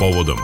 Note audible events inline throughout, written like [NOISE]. povodom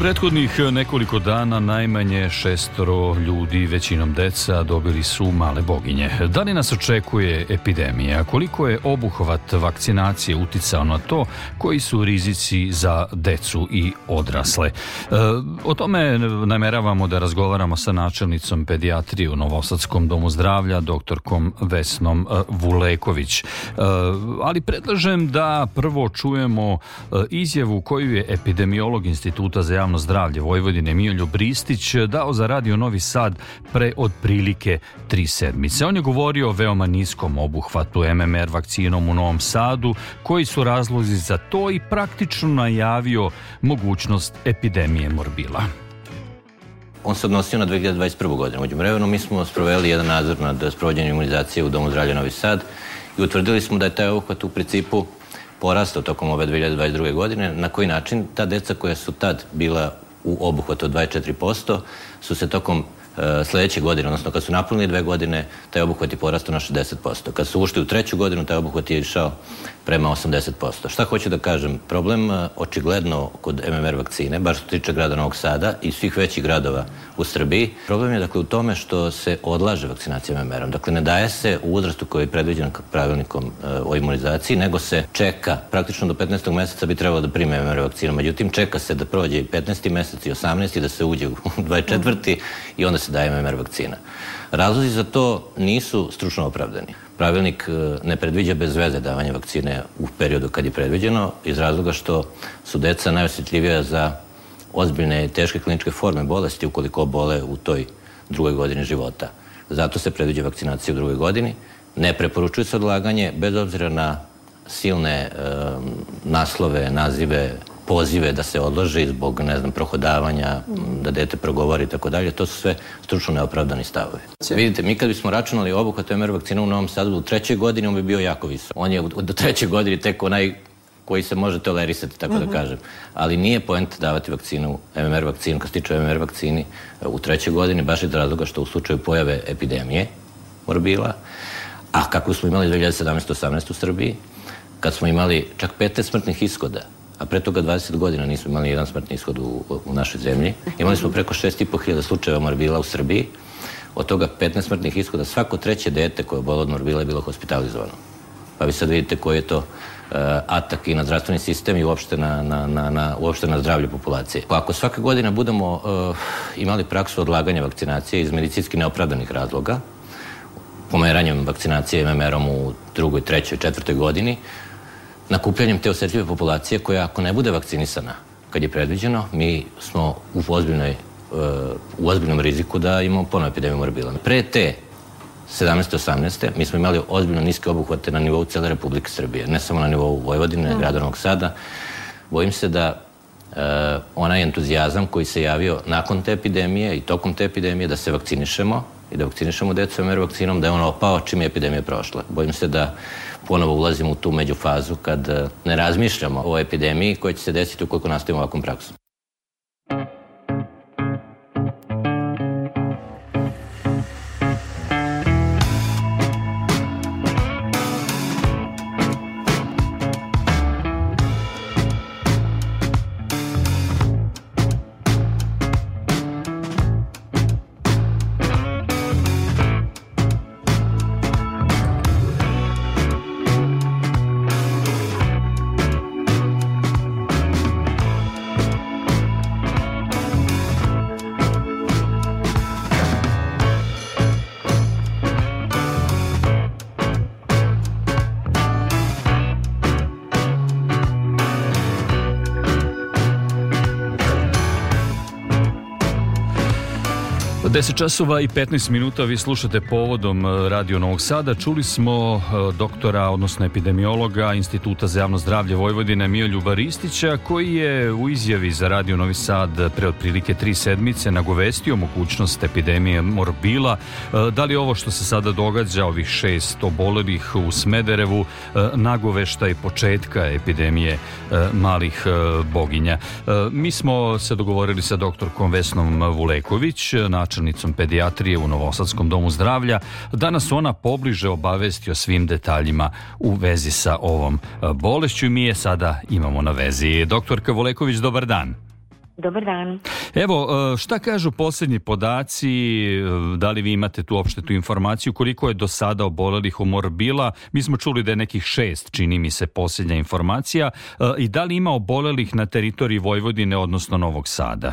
prethodnih eh, nekoliko dana najmanje šestoro ljudi, većinom deca, dobili su male boginje. Da li nas očekuje epidemija? Koliko je obuhvat vakcinacije uticao na to? Koji su rizici za decu i odrasle? E, o tome nameravamo da razgovaramo sa načelnicom pedijatrije u Novosadskom domu zdravlja, doktorkom Vesnom eh, Vuleković. E, ali predlažem da prvo čujemo izjavu koju je epidemiolog Instituta za javno javno zdravlje Vojvodine Mijoljo Bristić eh, dao za Radio Novi Sad pre otprilike tri sedmice. On je govorio o veoma niskom obuhvatu MMR vakcinom u Novom Sadu, koji su razlozi za to i praktično najavio mogućnost epidemije morbila. On se odnosio na 2021. godinu. Uđem vremenu mi smo sproveli jedan nadzor nad sprovođenjem imunizacije u Domu zdravlja Novi Sad i utvrdili smo da je taj obuhvat u principu porastao tokom ove 2022. godine, na koji način ta deca koja su tad bila u obuhvatu 24% su se tokom e, sledeće godine, odnosno kad su napunili dve godine, taj obuhvat je porastao na 60%. Kad su ušli u treću godinu, taj obuhvat je išao prema 80%. Šta hoću da kažem? Problem e, očigledno kod MMR vakcine, baš što tiče grada Novog Sada i svih većih gradova u Srbiji, problem je dakle u tome što se odlaže vakcinacija MMR-om. Dakle, ne daje se u uzrastu koji je predviđen pravilnikom e, o imunizaciji, nego se čeka, praktično do 15. meseca bi trebalo da prime MMR vakcinu, međutim čeka se da prođe i 15. mesec i 18. da se uđe u 24. [LAUGHS] i onda se daje MMR vakcina. Razlozi za to nisu stručno opravdani pravilnik e, ne predviđa bez veze davanje vakcine u periodu kad je predviđeno, iz razloga što su deca najosjetljivija za ozbiljne i teške kliničke forme bolesti ukoliko bole u toj drugoj godini života. Zato se predviđa vakcinacija u drugoj godini. Ne preporučuje se odlaganje, bez obzira na silne e, naslove, nazive pozive da se odlože zbog, ne znam, prohodavanja, da dete progovori i tako dalje, to su sve stručno neopravdani stavovi. Vidite, mi kad bismo računali obuhvat MR vakcina u Novom Sadu u trećoj godini, on bi bio jako visok. On je do treće godine tek onaj koji se može tolerisati, tako da mhm. kažem. Ali nije poenta davati vakcinu, MMR vakcinu, kad se tiče MMR vakcini, u trećoj godini, baš iz razloga što u slučaju pojave epidemije morbila, a kako smo imali 2017-18 u Srbiji, kad smo imali čak 15 smrtnih ishoda, a pre toga 20 godina nismo imali jedan smrtni ishod u, u našoj zemlji. Imali smo preko 6.500 slučajeva morbila u Srbiji, od toga 15 smrtnih ishoda, svako treće dete koje je bolelo od morbila je bilo hospitalizovano. Pa vi sad vidite koji je to uh, atak i na zdravstveni sistem i uopšte na, na, na, na, uopšte na zdravlje populacije. Pa ako svake godine budemo uh, imali praksu odlaganja vakcinacije iz medicinski neopravdanih razloga, pomeranjem vakcinacije MMR-om u drugoj, trećoj, četvrtoj godini, nakupljanjem te osetljive populacije koja ako ne bude vakcinisana kad je predviđeno, mi smo u ozbiljnoj eh, u ozbiljnom riziku da imamo ponovno epidemiju morbila. Pre te 17. 18. mi smo imali ozbiljno niske obuhvate na nivou cele Republike Srbije, ne samo na nivou Vojvodine, mm. grada Novog Sada. Bojim se da e, onaj entuzijazam koji se javio nakon te epidemije i tokom te epidemije da se vakcinišemo i da vakcinišemo decu MR vakcinom, da je on opao čim je epidemija prošla. Bojim se da ponovo ulazimo u tu međufazu kad eh, ne razmišljamo o epidemiji koja će se desiti ukoliko nastavimo ovakvom praksom. 10 časova i 15 minuta vi slušate povodom e, Radio Novog Sada. Čuli smo e, doktora, odnosno epidemiologa Instituta za javno zdravlje Vojvodine Mijoljuba Ristića, koji je u izjavi za Radio Novi Sad pre otprilike tri sedmice nagovestio mogućnost epidemije morbila. E, da li ovo što se sada događa, ovih šest obolelih u Smederevu, nagovešta i početka epidemije malih boginja? Mi smo se dogovorili sa doktorkom Vesnom Vuleković, način načelnicom pedijatrije u Novosadskom domu zdravlja, danas nas ona pobliže obavesti o svim detaljima u vezi sa ovom e, bolešću i mi je sada imamo na vezi. Doktorka Voleković, dobar dan. Dobar dan. Evo, e, šta kažu poslednji podaci, e, da li vi imate tu opšte tu informaciju, koliko je do sada obolelih od morbila? Mi smo čuli da je nekih šest, čini mi se, poslednja informacija. I da li ima obolelih na teritoriji Vojvodine, odnosno Novog Sada?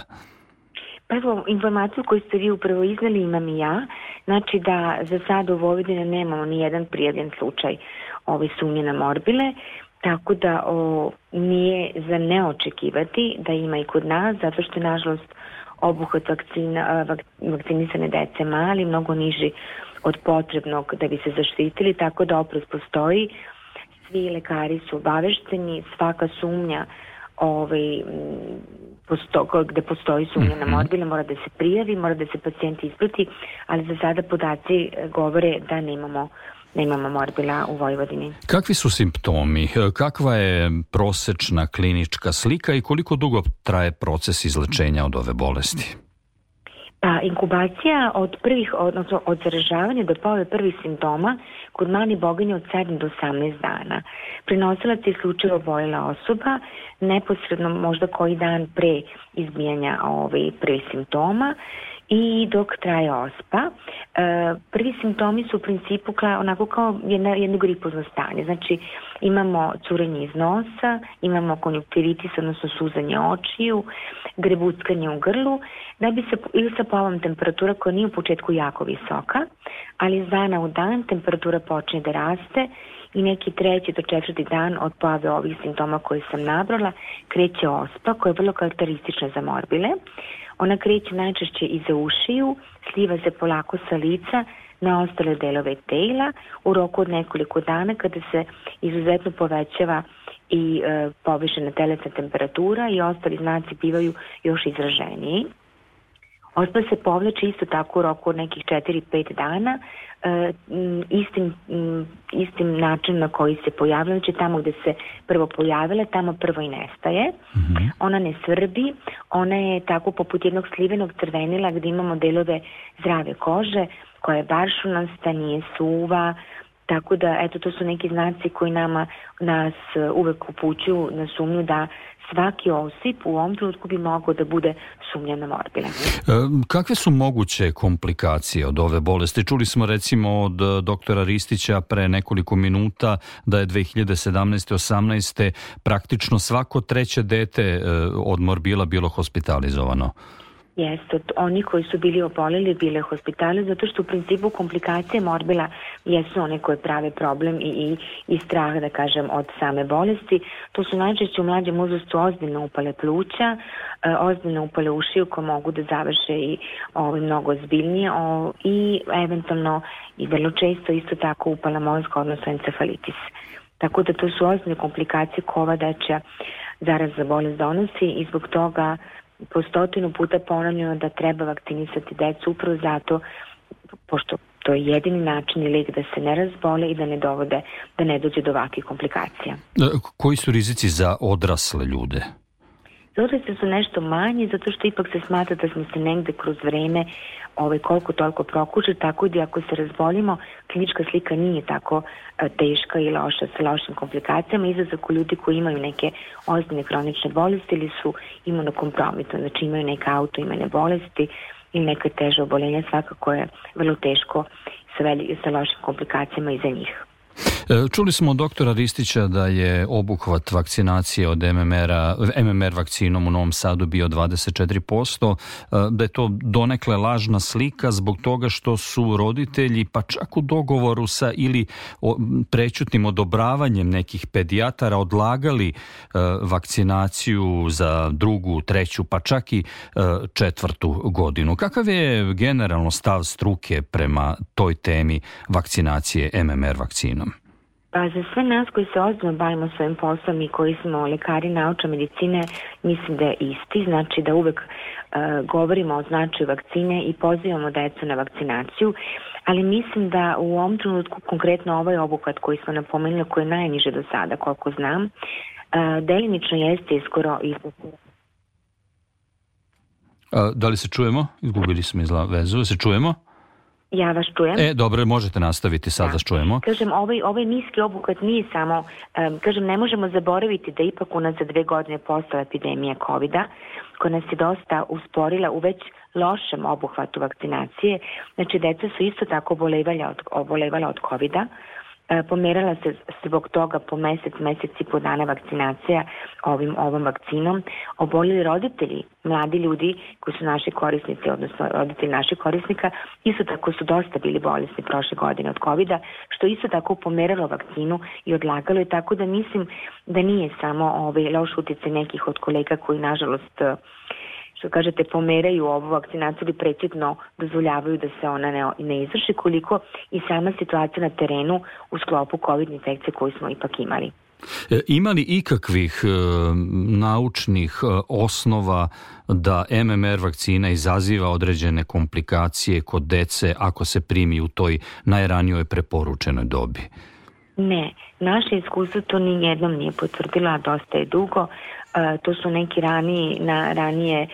Pa evo, informaciju koju ste vi upravo iznali imam i ja. Znači da za sad u Vojvodini nemamo ni jedan prijavljen slučaj ove sumnje na morbile, tako da o, nije za neočekivati da ima i kod nas, zato što je nažalost obuhvat vakcina, vak, vakcinisane dece mali, mnogo niži od potrebnog da bi se zaštitili, tako da oprost postoji. Svi lekari su obavešteni, svaka sumnja ovaj, posto, gde postoji sumnja na mhm. morbile, mora da se prijavi, mora da se pacijent isprati, ali za sada podaci eh, govore da nemamo nemamo morbila u Vojvodini. Kakvi su simptomi? Eh, kakva je prosečna klinička slika i koliko dugo traje proces izlečenja od ove bolesti? Pa inkubacija od prvih, odnosno od zaražavanja do pojave prvih simptoma kod mali boginje od 7 do 18 dana. Prenosilac je slučaj obojila osoba, neposredno možda koji dan pre izbijanja ove ovaj, prvih simptoma i dok traje ospa. E, prvi simptomi su u principu kao, onako kao jedna, jedno gripozno stanje. Znači imamo curenje iz nosa, imamo konjuktivitis, odnosno suzanje očiju, grebuckanje u grlu, da bi se, ili sa povom temperatura koja nije u početku jako visoka, ali iz dana u dan temperatura počne da raste i neki treći do četvrti dan od pojave ovih simptoma koje sam nabrala kreće ospa koja je vrlo karakteristična za morbile. Ona kreće najčešće iza ušiju, sliva se polako sa lica na ostale delove tela u roku od nekoliko dana kada se izuzetno povećava i e, povišena telesna temperatura i ostali znaci bivaju još izraženiji. Ospad se povlači isto tako u roku od nekih 4-5 dana E, istim, istim načinom na koji se pojavila, znači tamo gde se prvo pojavile, tamo prvo i nestaje. Mm -hmm. Ona ne svrbi, ona je tako poput jednog slivenog crvenila gde imamo delove zdrave kože koja je baršunasta, nije suva, Tako da, eto, to su neki znaci koji nama, nas uvek upućuju na sumnju da svaki osip u ovom trenutku bi mogao da bude sumnjan na morbile. E, kakve su moguće komplikacije od ove bolesti? Čuli smo recimo od e, doktora Ristića pre nekoliko minuta da je 2017. 18. praktično svako treće dete e, od morbila bilo hospitalizovano. Jeste, oni koji su bili oboleli bile hospitale, zato što u principu komplikacije morbila jesu one koje prave problem i, i, i strah, da kažem, od same bolesti. To su najčešće u mlađem uzrastu ozbiljno upale pluća, e, ozbiljno upale ušiju koje mogu da završe i ovaj, mnogo ozbiljnije o, i eventualno i vrlo često isto tako upala mozga, odnosno encefalitis. Tako da to su ozbiljne komplikacije kova dečja zaraz za bolest donosi i zbog toga po stotinu puta ponavljeno da treba vakcinisati decu upravo zato pošto to je jedini način i lik da se ne razbole i da ne dovode, da ne dođe do ovakvih komplikacija. E, koji su rizici za odrasle ljude? Dotice su nešto manje zato što ipak se smatra da smo se negde kroz vreme ovaj, koliko toliko prokušli, tako da ako se razvolimo, klinička slika nije tako e, teška i loša sa lošim komplikacijama, izazak u ljudi koji imaju neke ozbiljne hronične bolesti ili su imunokompromitovani, znači imaju neke autoimene bolesti i neke teže oboljenja, svakako je vrlo teško sa, sa lošim komplikacijama iza njih. E, čuli smo od doktora Ristića da je obuhvat vakcinacije od MMR-a, MMR vakcinom u Novom Sadu bio 24%, e, da je to donekle lažna slika zbog toga što su roditelji, pa čak u dogovoru sa ili prećutnim odobravanjem nekih pedijatara odlagali e, vakcinaciju za drugu, treću, pa čak i četvrtu godinu. Kakav je generalno stav struke prema toj temi vakcinacije MMR vakcinom? Pa za sve nas koji se ozbiljno bavimo svojim poslom i koji smo lekari nauča medicine, mislim da je isti, znači da uvek e, govorimo o značaju vakcine i pozivamo decu na vakcinaciju, ali mislim da u ovom trenutku konkretno ovaj obuhvat koji smo napomenuli, koji je najniže do sada, koliko znam, e, delimično jeste iskoro izbog Da li se čujemo? Izgubili smo izla vezu. Se čujemo? Ja vas čujem. E, dobro, možete nastaviti, sad da. vas čujemo. Kažem, ovaj, ovaj niski obuhvat nije samo, um, kažem, ne možemo zaboraviti da ipak u nas za dve godine postala epidemija covid koja nas je dosta usporila u već lošem obuhvatu vakcinacije. Znači, deca su isto tako obolevala od, obolevala od COVID-a. E, pomerala se zbog toga po mesec, meseci po dana vakcinacija ovim, ovom vakcinom. Oboljeli roditelji, mladi ljudi koji su naši korisnici, odnosno roditelji naših korisnika, isto tako su dosta bili bolesni prošle godine od covid što isto tako pomeralo vakcinu i odlagalo je, tako da mislim da nije samo ovaj, loš utjecaj nekih od kolega koji, nažalost, što kažete, pomeraju ovu vakcinaciju ili precitno dozvoljavaju da se ona ne, ne izvrši, koliko i sama situacija na terenu u sklopu COVID infekcije koju smo ipak imali. E, ima li ikakvih e, naučnih e, osnova da MMR vakcina izaziva određene komplikacije kod dece ako se primi u toj najranijoj preporučenoj dobi? Ne, naše iskustvo to ni jednom nije potvrdila, dosta je dugo to su neki raniji, na ranije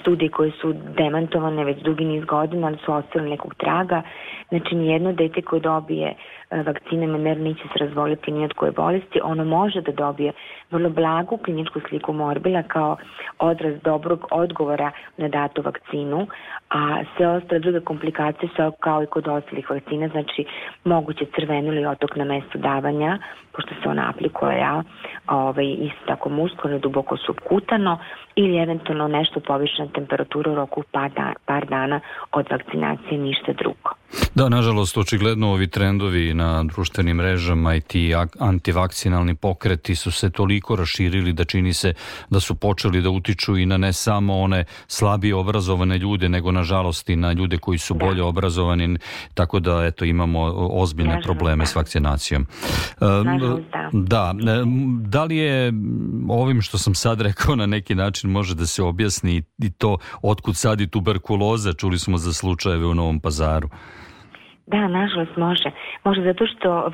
studije koje su demantovane već dugi niz godina, ali su ostale nekog traga. Znači, nijedno dete koje dobije E, vakcine MNR neće se razvoliti ni od koje bolesti, ono može da dobije vrlo blagu kliničku sliku morbila kao odraz dobrog odgovora na datu vakcinu, a sve ostale druge komplikacije su kao i kod ostalih vakcina, znači moguće crvenu ili otok na mestu davanja, pošto se ona aplikuje, ja, ovaj, isto tako muskulno, duboko subkutano, ili eventualno nešto povišena temperatura u roku par, da, par dana od vakcinacije, ništa drugo. Da, nažalost, očigledno ovi trendovi na društvenim mrežama i ti antivakcinalni pokreti su se toliko raširili da čini se da su počeli da utiču i na ne samo one slabije obrazovane ljude, nego nažalost i na ljude koji su da. bolje obrazovani, tako da eto imamo ozbiljne probleme da. s vakcinacijom. da. Da, da li je ovim što sam sad rekao na neki način može da se objasni i to otkud sad i tuberkuloza, čuli smo za slučajeve u Novom pazaru? Da, nažalost može. Može zato što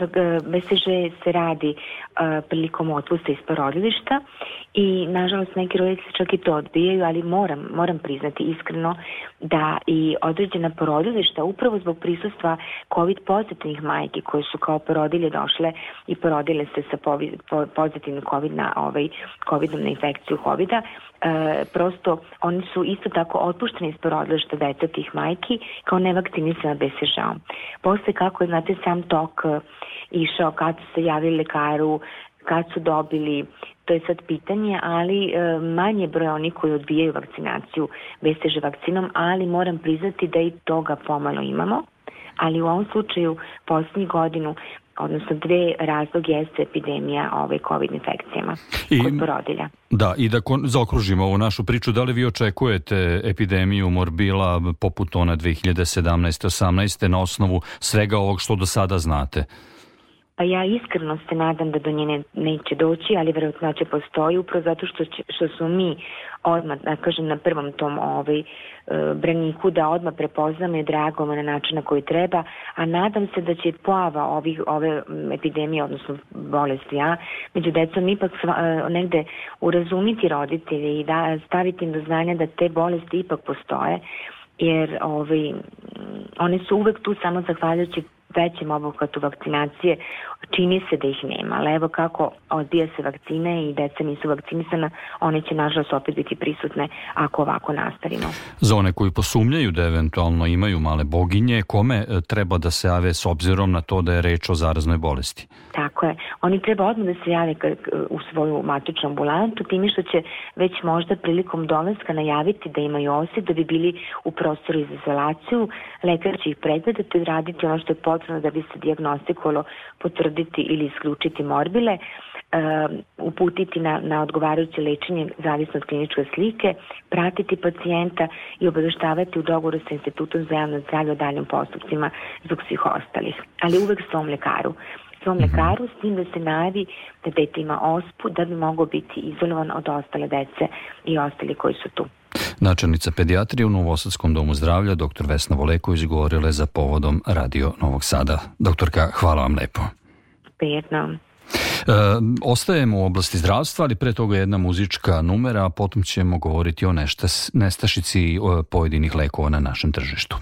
BCG e, se radi prilikom otpusta iz porodilišta i nažalost neki roditelji čak i to odbijaju, ali moram, moram priznati iskreno da i određena porodilišta upravo zbog prisustva COVID pozitivnih majki koje su kao porodilje došle i porodile se sa povi, po, pozitivnim COVID na ovaj, COVIDom na infekciju covid e, prosto oni su isto tako otpušteni iz porodilišta deca tih majki kao nevakcinisana BSŽ-om. Posle kako je, znate, sam tok išao, kad su se javili lekaru, kad su dobili, to je sad pitanje, ali e, manje broj oni koji odbijaju vakcinaciju besteže vakcinom, ali moram priznati da i toga pomalo imamo, ali u ovom slučaju posljednjih godinu odnosno dve razlog jeste epidemija ove COVID infekcijama I, kod porodilja. Da, i da kon, zaokružimo ovu našu priču, da li vi očekujete epidemiju morbila poput ona 2017-18 na osnovu svega ovog što do sada znate? Pa ja iskreno se nadam da do nje ne, neće doći, ali verovatno da će postoji upravo zato što, će, što su mi odmah, da kažem, na prvom tom ovaj, e, braniku da odmah prepoznamo i dragoma na način na koji treba, a nadam se da će pojava ovih, ove epidemije, odnosno bolesti, a među decom ipak sva, e, negde urazumiti roditelje i da staviti im do znanja da te bolesti ipak postoje, jer ovaj, one su uvek tu samo zahvaljujući većem obuhvatu vakcinacije čini se da ih nema, ali evo kako odbija se vakcine i deca nisu vakcinisana, one će nažalost opet biti prisutne ako ovako nastavimo. Za one koji posumljaju da eventualno imaju male boginje, kome e, treba da se jave s obzirom na to da je reč o zaraznoj bolesti? Tako je. Oni treba odmah da se jave u svoju matičnu ambulantu, tim što će već možda prilikom dolaska najaviti da imaju osjet, da bi bili u prostoru za izolaciju, lekar će ih pregledati i raditi ono što je potrebno potrebno da bi se diagnostikovalo potvrditi ili isključiti morbile, eh, uputiti na, na odgovarajuće lečenje zavisno od kliničke slike, pratiti pacijenta i obaveštavati u dogovoru sa Institutom za javno zdravlje o daljim postupcima zbog svih ostalih, ali uvek svom lekaru svom mhm. lekaru s tim da se najavi da dete ima ospu da bi mogao biti izolovan od ostale dece i ostali koji su tu. Načelnica pedijatrije u Novosadskom domu zdravlja, dr. Vesna Voleko, izgovorila je za povodom Radio Novog Sada. Doktorka, hvala vam lepo. Prijetno. E, ostajemo u oblasti zdravstva, ali pre toga jedna muzička numera, a potom ćemo govoriti o neštas, nestašici e, pojedinih lekova na našem tržištu.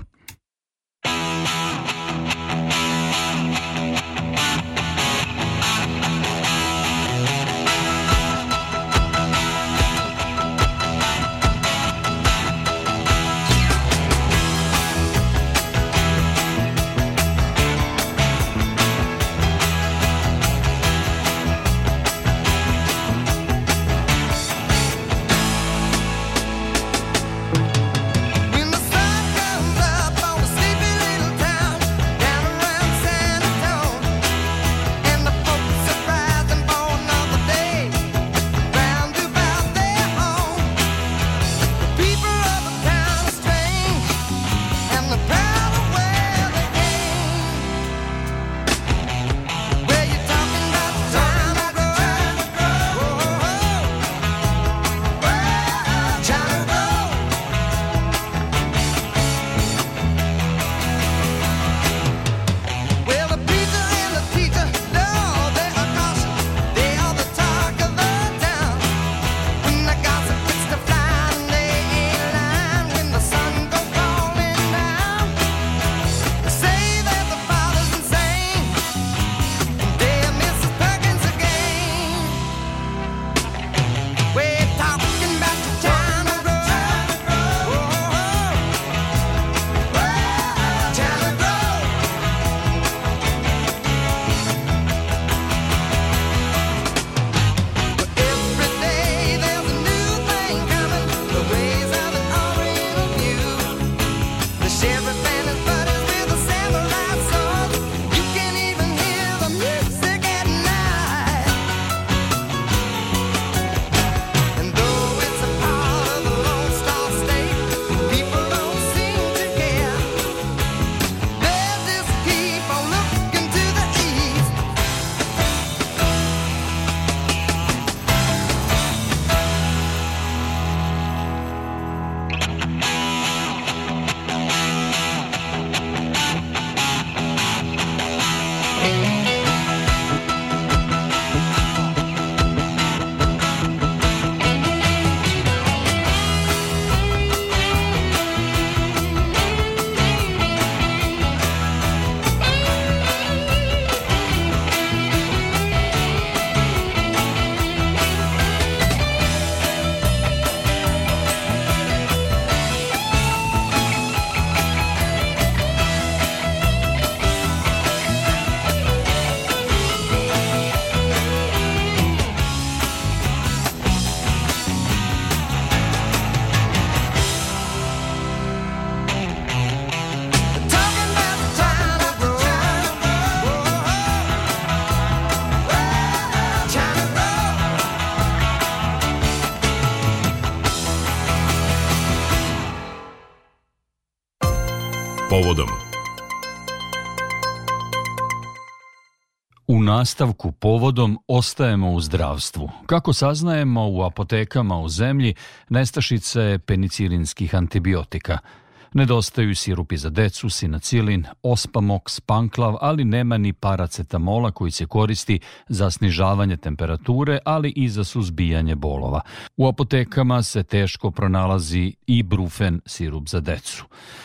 nastavku povodom ostajemo u zdravstvu. Kako saznajemo u apotekama u zemlji nestašice penicilinskih antibiotika – Nedostaju sirupi za decu, sinacilin, ospamox, panklav, ali nema ni paracetamola koji se koristi za snižavanje temperature, ali i za suzbijanje bolova. U apotekama se teško pronalazi i brufen sirup za decu.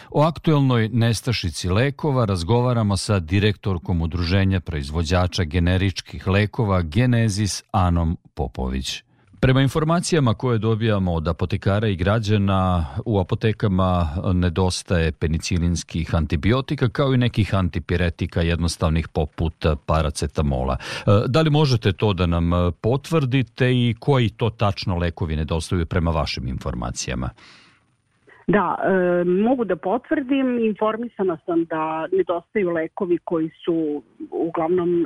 O aktuelnoj nestašici lekova razgovaramo sa direktorkom udruženja proizvođača generičkih lekova Genesis Anom Popović. Prema informacijama koje dobijamo od apotekara i građana, u apotekama nedostaje penicilinskih antibiotika kao i nekih antipiretika jednostavnih poput paracetamola. E, da li možete to da nam potvrdite i koji to tačno lekovi nedostaju prema vašim informacijama? Da, e, mogu da potvrdim, informisana sam da nedostaju lekovi koji su uglavnom e,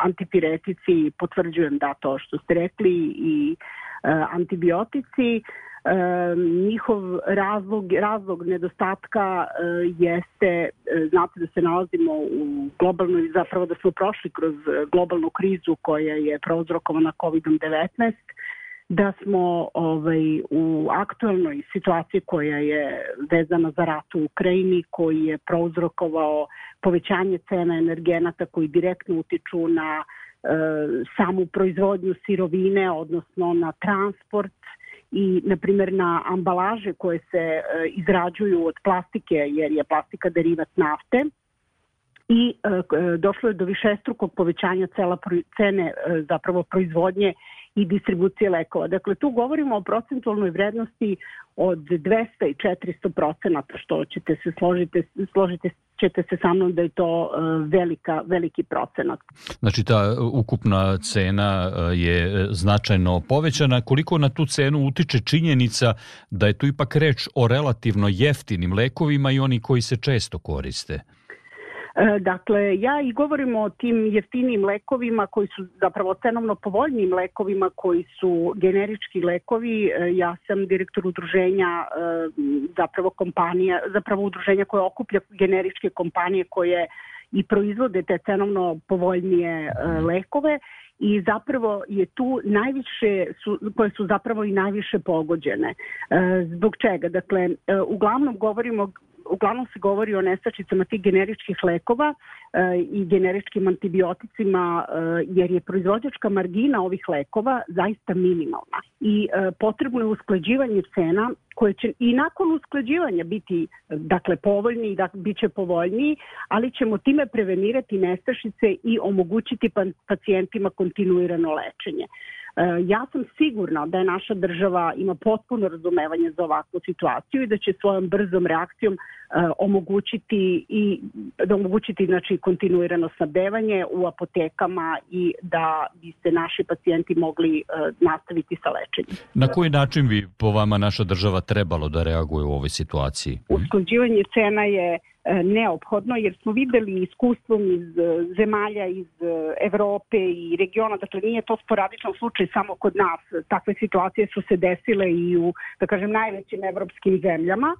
antipiretici, potvrđujem da to što ste rekli i e, E, antibiotici. E, njihov razlog, razlog nedostatka e, jeste, e, znate da se nalazimo u globalnoj, zapravo da smo prošli kroz e, globalnu krizu koja je prouzrokovana COVID-19, da smo ovaj, u aktualnoj situaciji koja je vezana za rat u Ukrajini, koji je prouzrokovao povećanje cena energenata koji direktno utiču na E, samu proizvodnju sirovine, odnosno na transport i na primjer na ambalaže koje se e, izrađuju od plastike jer je plastika derivat nafte i e, došlo je do višestrukog povećanja cela cene zapravo proizvodnje i distribucije lekova. Dakle, tu govorimo o procentualnoj vrednosti od 200 i 400 procenata, što ćete se složiti, složiti ćete se sa mnom da je to e, velika, veliki procenat. Znači ta e, ukupna cena e, je značajno povećana. Koliko na tu cenu utiče činjenica da je tu ipak reč o relativno jeftinim lekovima i oni koji se često koriste? E, dakle, ja i govorimo o tim jeftinim lekovima koji su zapravo cenovno povoljnijim lekovima koji su generički lekovi. E, ja sam direktor udruženja e, zapravo kompanija, zapravo udruženja koje okuplja generičke kompanije koje i proizvode te cenovno povoljnije lekove i zapravo je tu najviše su, koje su zapravo i najviše pogođene. Zbog čega? Dakle, uglavnom govorimo uglavnom se govori o nestačicama tih generičkih lekova e, i generičkim antibioticima e, jer je proizvođačka margina ovih lekova zaista minimalna i e, potrebno je uskleđivanje cena koje će i nakon uskleđivanja biti dakle povoljni i da biće povoljniji, ali ćemo time prevenirati nestašice i omogućiti pa-, pacijentima kontinuirano lečenje. E, E, ja sam sigurna da je naša država ima potpuno razumevanje za ovakvu situaciju i da će svojom brzom reakcijom E, omogućiti i da omogućiti znači kontinuirano snabdevanje u apotekama i da bi se naši pacijenti mogli e, nastaviti sa lečenjem. Na koji način bi po vama naša država trebalo da reaguje u ovoj situaciji? Usklađivanje cena je e, neophodno jer smo videli iskustvom iz zemalja iz Evrope i regiona, dakle nije to sporadičan slučaj samo kod nas. Takve situacije su se desile i u, da kažem, najvećim evropskim zemljama,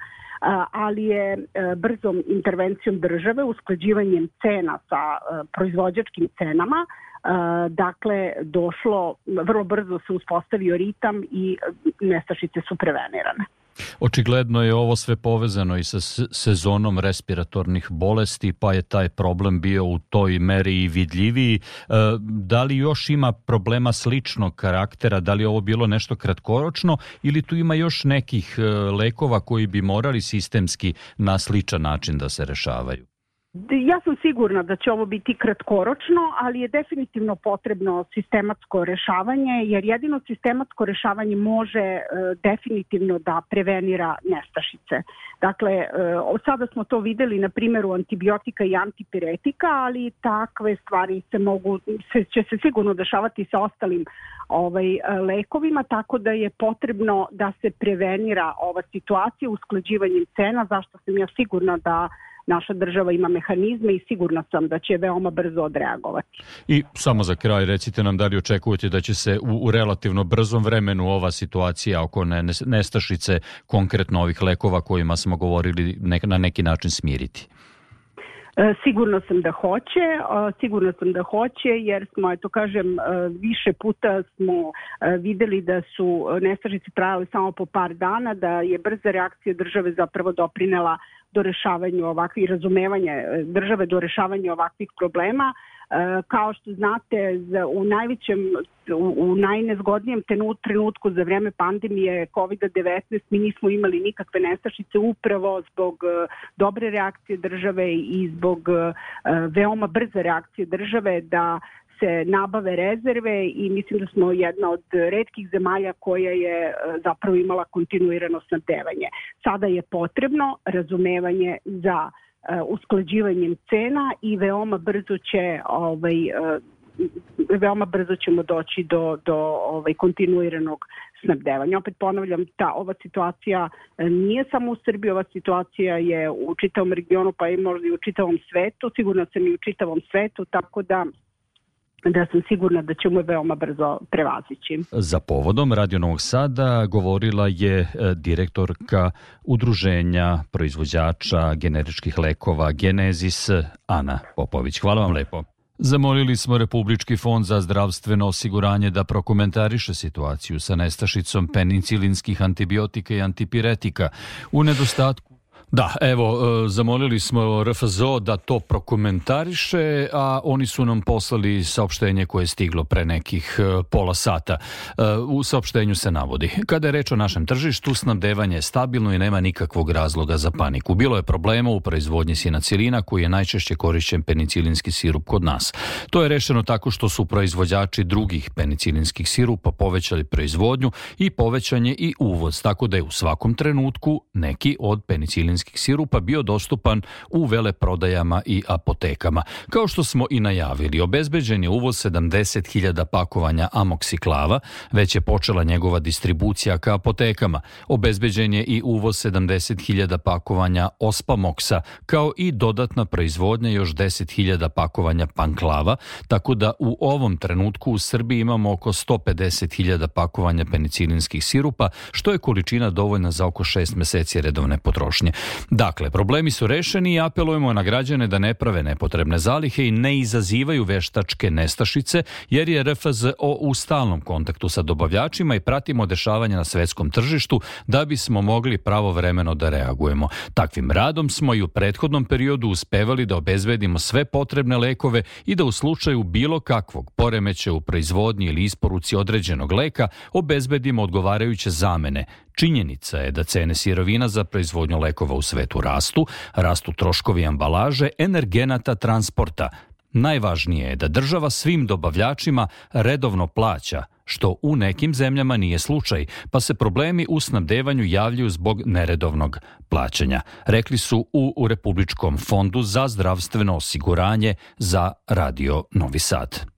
ali je E, brzom intervencijom države, usklađivanjem cena sa e, proizvođačkim cenama, e, dakle, došlo, vrlo brzo se uspostavio ritam i nestašice su prevenirane. Očigledno je ovo sve povezano i sa sezonom respiratornih bolesti, pa je taj problem bio u toj meri i vidljiviji. E, da li još ima problema sličnog karaktera, da li ovo bilo nešto kratkoročno ili tu ima još nekih e, lekova koji bi morali sistemski na sličan način da se rešavaju? Ja sam sigurna da će ovo biti kratkoročno, ali je definitivno potrebno sistematsko rešavanje, jer jedino sistematsko rešavanje može e, definitivno da prevenira nestašice. Dakle, e, od sada smo to videli na primjeru antibiotika i antipiretika, ali takve stvari se mogu, se, će se sigurno dešavati sa ostalim ovaj, e, lekovima, tako da je potrebno da se prevenira ova situacija usklađivanjem cena, zašto sam ja sigurna da naša država ima mehanizme i sigurna sam da će veoma brzo odreagovati. I samo za kraj recite nam da li očekujete da će se u, u relativno brzom vremenu ova situacija oko nestašice konkretno ovih lekova kojima smo govorili nek, na neki način smiriti? E, sigurno sam da hoće, sigurno sam da hoće jer smo, eto kažem, e, više puta smo e, videli da su nestašice trajale samo po par dana, da je brza reakcija države zapravo doprinela do rešavanja ovakvih razumevanja e, države do rešavanja ovakvih problema. E, kao što znate, u najvećem, u najnezgodnijem trenutku za vreme pandemije COVID-19 mi nismo imali nikakve nestašice upravo zbog e, dobre reakcije države i zbog veoma brze reakcije države da se nabave rezerve i mislim da smo jedna od redkih zemalja koja je e, zapravo imala kontinuirano snabdevanje. Sada je potrebno razumevanje za e, usklađivanjem cena i veoma brzo će ovaj, e, veoma brzo ćemo doći do, do ovaj, kontinuiranog snabdevanja. Opet ponavljam, ta ova situacija nije samo u Srbiji, ova situacija je u čitavom regionu, pa i možda i u čitavom svetu, sigurno sam i u čitavom svetu, tako da da sam sigurna da ćemo veoma brzo prevazići. Za povodom Radio Novog Sada govorila je e, direktorka Udruženja proizvođača generičkih lekova Genesis Ana Popović. Hvala vam lepo. Zamolili smo Republički fond za zdravstveno osiguranje da prokomentariše situaciju sa nestašicom penicilinskih antibiotika i antipiretika u nedostatku Da, evo, e, zamolili smo RFZO da to prokomentariše, a oni su nam poslali saopštenje koje je stiglo pre nekih e, pola sata. E, u saopštenju se navodi, kada je reč o našem tržištu, snabdevanje je stabilno i nema nikakvog razloga za paniku. Bilo je problema u proizvodnji sinacilina koji je najčešće korišćen penicilinski sirup kod nas. To je rešeno tako što su proizvođači drugih penicilinskih sirupa povećali proizvodnju i povećanje i uvoz, tako da je u svakom trenutku neki od penicilinskih vitaminskih sirupa bio dostupan u veleprodajama i apotekama. Kao što smo i najavili, obezbeđen je uvoz 70.000 pakovanja amoksiklava, već je počela njegova distribucija ka apotekama. Obezbeđen je i uvoz 70.000 pakovanja ospamoksa, kao i dodatna proizvodnja još 10.000 pakovanja panklava, tako da u ovom trenutku u Srbiji imamo oko 150.000 pakovanja penicilinskih sirupa, što je količina dovoljna za oko 6 meseci redovne potrošnje. Dakle, problemi su rešeni i apelujemo na građane da ne prave nepotrebne zalihe i ne izazivaju veštačke nestašice, jer je RFZO u stalnom kontaktu sa dobavljačima i pratimo dešavanja na svetskom tržištu da bismo mogli pravovremeno da reagujemo. Takvim radom smo i u prethodnom periodu uspevali da obezbedimo sve potrebne lekove i da u slučaju bilo kakvog poremeća u proizvodnji ili isporuci određenog leka obezbedimo odgovarajuće zamene, Činjenica je da cene sirovina za proizvodnju lekova u svetu rastu, rastu troškovi ambalaže, energenata, transporta. Najvažnije je da država svim dobavljačima redovno plaća, što u nekim zemljama nije slučaj, pa se problemi u snabdevanju javljaju zbog neredovnog plaćanja, rekli su u Republičkom fondu za zdravstveno osiguranje za Radio Novi Sad.